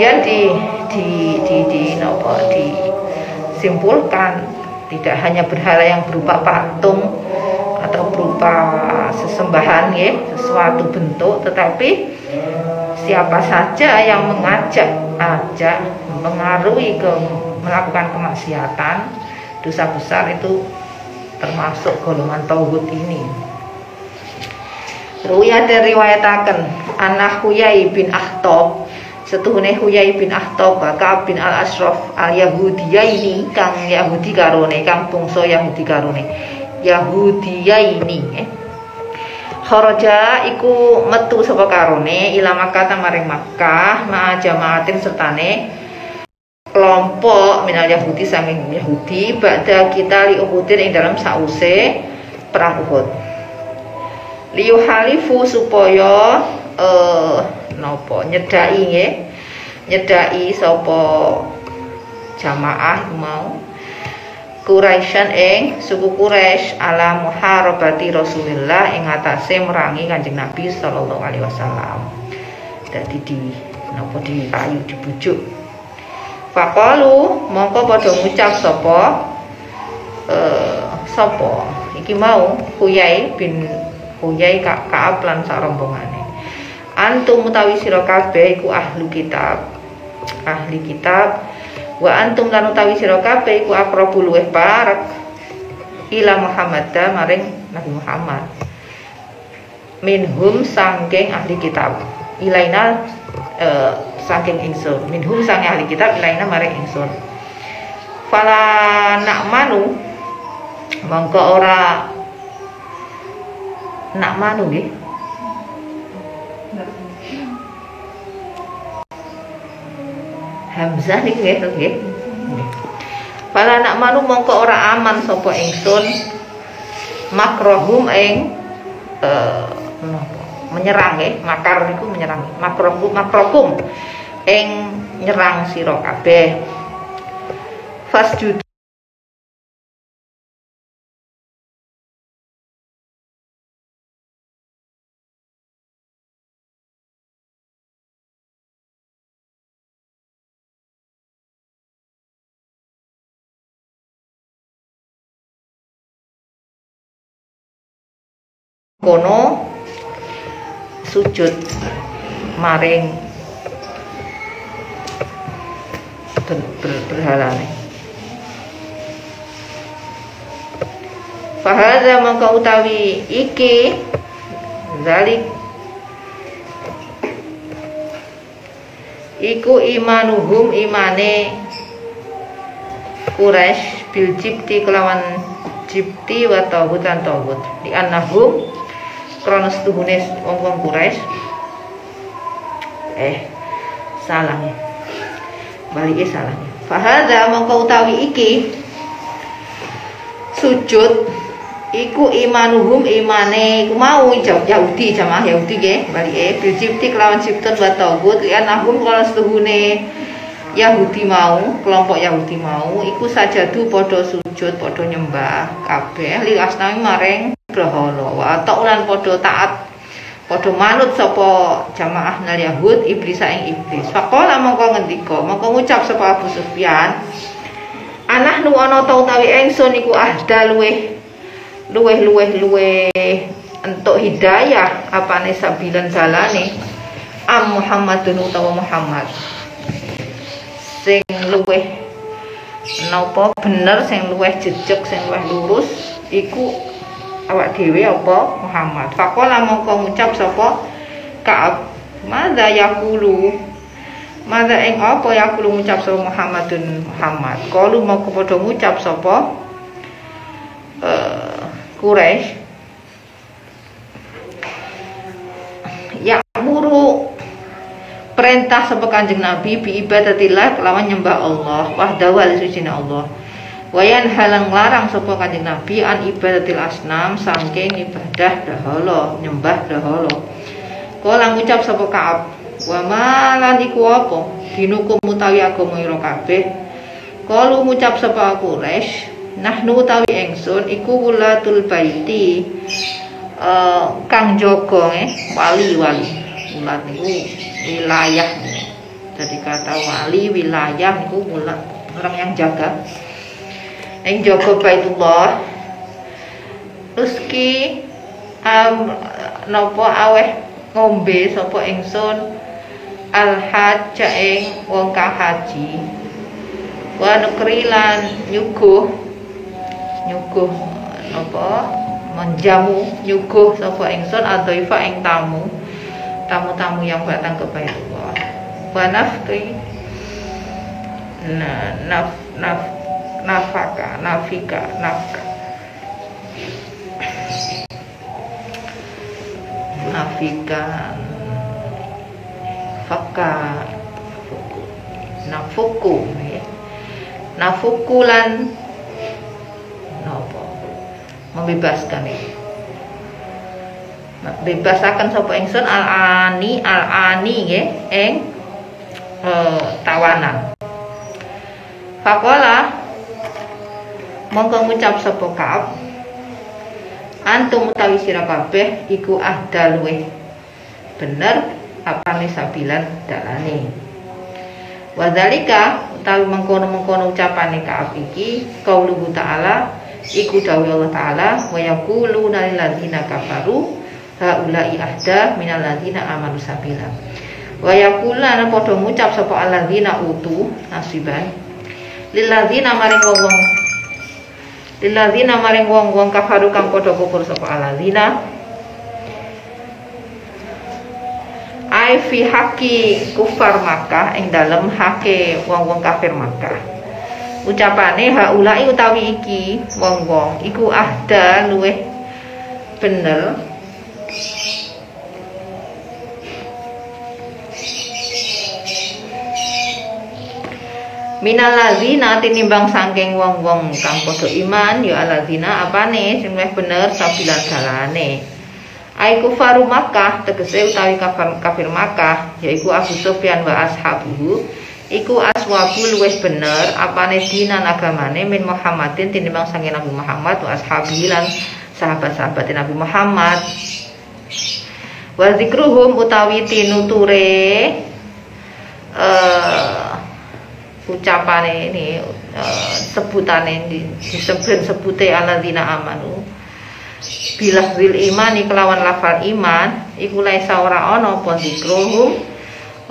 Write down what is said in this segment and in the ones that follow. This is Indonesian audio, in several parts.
kemudian di di di di nopo disimpulkan tidak hanya berhala yang berupa patung atau berupa sesembahan ya sesuatu bentuk tetapi siapa saja yang mengajak ajak mengaruhi ke melakukan kemaksiatan dosa besar itu termasuk golongan tauhid ini. Ruya riwayatakan anak Huyai bin Ahtob setuhune Huyai bin Ahtob Ka'ab bin Al Ashraf al Yahudiya ini kang Yahudi karone kang bangsa Yahudi karone Yahudiya ini eh. Kharaja iku metu sapa karone ila Makkah maring Makkah ma jamaatin sertane kelompok minal Yahudi saking Yahudi ba'da kita li Uhudin ing dalam sause perang Uhud halifu supaya eh napa nyedai nggih nyedai sapa jamaah mau Quraisyan ing suku Quraisy ala muharabati Rasulillah ing atase merangi Kanjeng Nabi sallallahu alaihi wasallam. Dadi di napa ayu dibujuk. Faqalu mongko padha ngucap sapa eh sapa iki mau Huyai bin Huyai Ka'ab lan sak rombongane. Antum utawi sira kabeh iku ahli kitab. Ahli kitab wa antum lan utawi sira kabeh iku aqrabul luweh parek ila Muhammad da maring Nabi Muhammad. Minhum sangking ahli kitab. Ilaina uh, saking ingsun. Minhum sang ahli kitab ilaina maring ingsun. Fala nak manu mongko ora nak manu nggih Hamzah nih nggih nggih Para nak manu mongko ora aman sapa ingsun makrohum ing uh, menyerang nggih makar niku menyerang. Makrohum makrokum ing nyerang sira kabeh. Fasjud kono sujud maring. Ber, ber, berhalane. Fahadha maka utawi iki zalik. Iku imanuhum imane Quraisy bil jibti kelawan jibti wa tauhid lan tauhid di annahum kronos tuhune wong-wong Quraisy. Eh salah. Ya balik salah fahadha mongko utawi iki sujud iku imanuhum imane iku mau Yahudi jamaah Yahudi nggih balik eh bil cipti kelawan cipton wa tauhid lian ahum kronos tuhune Yahudi mau kelompok Yahudi mau iku sajadu padha sujud padha nyembah kabeh li asnami maring berhala wa ta'ulan padha taat padha manut sapa jamaah nal Yahud iblis ing iblis. Faqala mongko ngendika mongko ngucap sapa Abu Sufyan anah nu ana ta utawi ingsun iku ahda luweh luweh luweh luweh entuk hidayah apane sabilan jalane. Am Muhammadun utawa Muhammad. Sing luweh napa bener sing luweh jejeg sing luweh lurus iku awak dhewe apa? Muhammad. Faqala mongko ngucap sapa? Ka'ab. Madza yaqulu? Madza ing apa yaqulu ngucap sapa Muhammadun Muhammad? Kalu mongko padha ngucap sapa? Uh, Quraisy ya muru perintah sapa Kanjeng Nabi bi ibadatillah kelawan nyembah Allah wahdahu suci Allah Wayan halang larang sapa Kanjeng Nabi an ibadatil asnam saking ibadah daholo nyembah daholo Kala ngucap sapa Ka'ab, wa malan iku apa? Dinuku mutawi agama ira kabeh. Kalu ngucap sapa Quraisy, nahnu utawi ingsun iku wulatul baiti. Uh, kang jaga eh wali-wali. Ulat niku wilayah. jadi kata wali wilayah itu orang yang jaga yang jaga baitullah. Terus ki um, nopo aweh ngombe sapa ingsun? Al hajja ing wong kang haji wa nukrilan nyuguh. Nyuguh napa menjamu nyuguh sapa ingsun? Adhaifa ing tamu. Tamu-tamu yang datang ke Baitullah. Wa nafki nah, naf naf nafaka nafika nafka. Nafika. Faka. Nafuku ya. nafukulan. Nopo. Membebaskan ya. Bebasaken sapa ingsun al ani al ani nggih ing e, tawanan. Fakola mongko ngucap sapa Ka'ab. Antum utawi sira kabeh iku ahda luweh bener apane sabilan dalane. Wadhalika utawi mengkono-mengkono ucapane Ka'ab iki qauluhu ta'ala iku dawuh Allah taala wa yaquluna lil ladzina kafaru haulai ahda minal ladzina amanu sabila. Wa yaquluna padha ngucap sapa alladzina utu nasiban. Lil ladzina maring wong-wong lil ladzina maring wong-wong kafaru kang padha kufur sapa alladzina ai fi haki kufar Makkah ing dalem hake wong-wong kafir Makkah. Ucapane haulai utawi iki wong-wong iku ahda luweh bener Minal lazina tinimbang sangking wong-wong kang padha iman ya alazina apane sing wis bener sabilan dalane. Ai kufaru Makkah tegese utawi kafir, kafir Makkah yaiku Abu Sufyan wa ashabuhu iku aswabul wis bener apane dinan agamane min Muhammadin tinimbang sangking Nabi Muhammad wa ashabihi lan sahabat-sahabat Nabi Muhammad. Wa zikruhum utawi tinuture uh, ucapane ini uh, sebutane disebut sebute alladzina amanu. Bilah zil iman kelawan lafal iman iku laisa ora ana apa zikruhum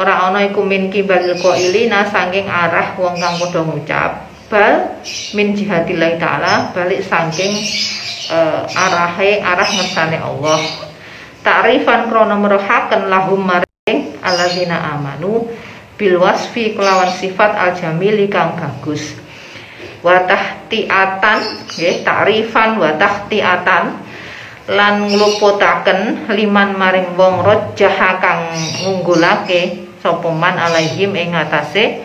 ora ana iku min kibalil qailina saking arah wong kang padha ngucap. Bal min jihadillah taala balik saking uh, arahe arah ngersane Allah. Ta'rifan krana merohaken lahum maring alladzina amanu bil wasfi kelawan sifat al jamili kang bagus. Wa tahtiatan nggih ta'rifan wa tahtiatan lan nglupotaken liman maring wong rajah kang ngunggulake sapa man alaihim ing atase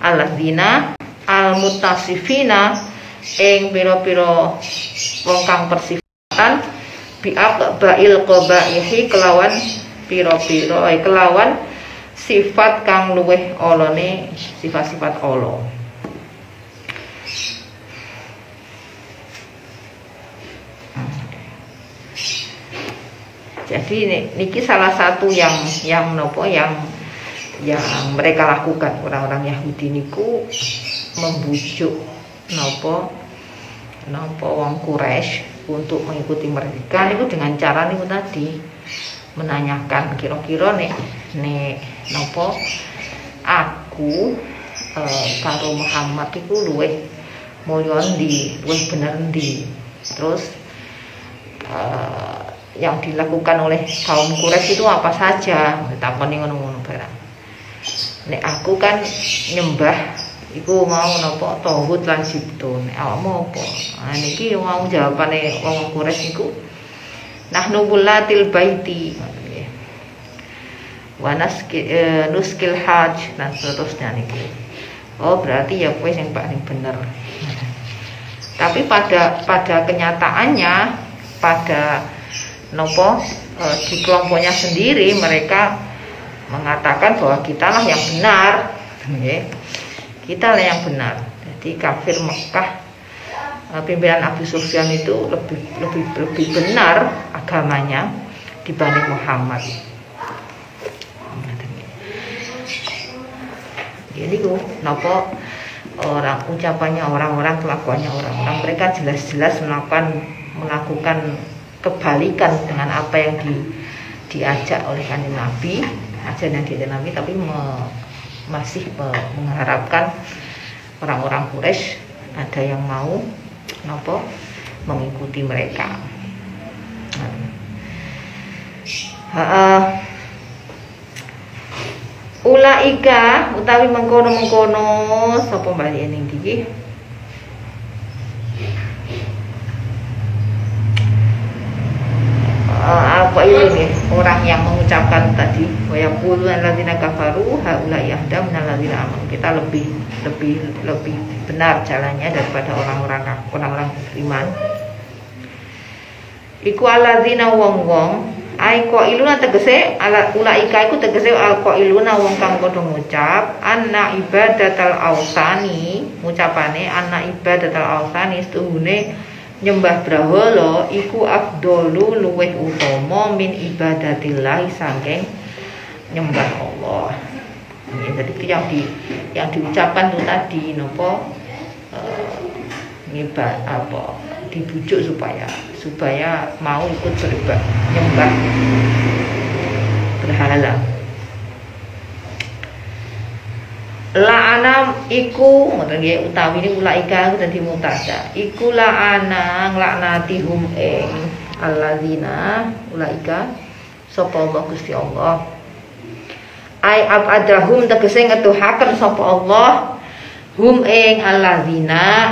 alladzina al mutasifina ing pira-pira wong kang persifatan biak bail qabaihi kelawan pira-pira kelawan sifat kang luweh olone sifat-sifat olo jadi niki salah satu yang yang nopo yang yang mereka lakukan. Orang-orang Yahudi niku membujuk nopo nopo wong Quraisy untuk mengikuti mereka niku dengan cara niku tadi menanyakan kira-kira nek nek nopo aku e, karo Muhammad itu luweh mulya ndi luweh bener ndi? Terus e, yang dilakukan oleh kaum Quraisy itu apa saja? Takoni ngono-ngono barang nek aku kan nyembah iku mau nopo tauhid lan sibto nek awakmu apa? Nah niki mau jawabane wong Quraisy iku nahnu bulatil baiti. Wa e, nuskil haj dan seterusnya niki oh berarti ya kue yang paling bener tapi pada pada kenyataannya pada nopo e, di kelompoknya sendiri mereka mengatakan bahwa kita lah yang benar. Kita lah yang benar. Jadi kafir Mekah pimpinan Abu Sufyan itu lebih lebih lebih benar agamanya dibanding Muhammad. ini ku nopo orang ucapannya orang-orang kelakuannya orang-orang mereka jelas-jelas melakukan melakukan kebalikan dengan apa yang di, diajak oleh kanjeng Nabi ajaran yang diajak Nabi tapi me, masih me, mengharapkan orang-orang Quraisy ada yang mau nopo mengikuti mereka. Nah, ulaika utawi mengkono-mengkono sapa bali ning iki uh, apa ini orang yang mengucapkan tadi wa yaqulu kafaru haula yahda minal ladzina amanu. Kita lebih lebih lebih benar jalannya daripada orang-orang orang-orang beriman. Iku alladzina wong-wong ai iluna tegese ala ulaika iku tegese al iluna wong kang padha ngucap anna ibadatal ausani ngucapane anna ibadatal ausani setuhune nyembah brahala iku afdolu luweh utama min ibadatillah saking nyembah Allah. Ya, jadi itu yang di yang diucapkan itu tadi nopo uh, ngibad apa dibujuk supaya supaya mau ikut beribadah nyembah berhala la'ana iku ngoten nggih utawi ini ulaika dadi mutada iku la'ana nglaknati hum ing alladzina ulaika sapa Allah Gusti Allah. Ai abadahum tegese ngetuhaken sapa Allah hum ing alladzina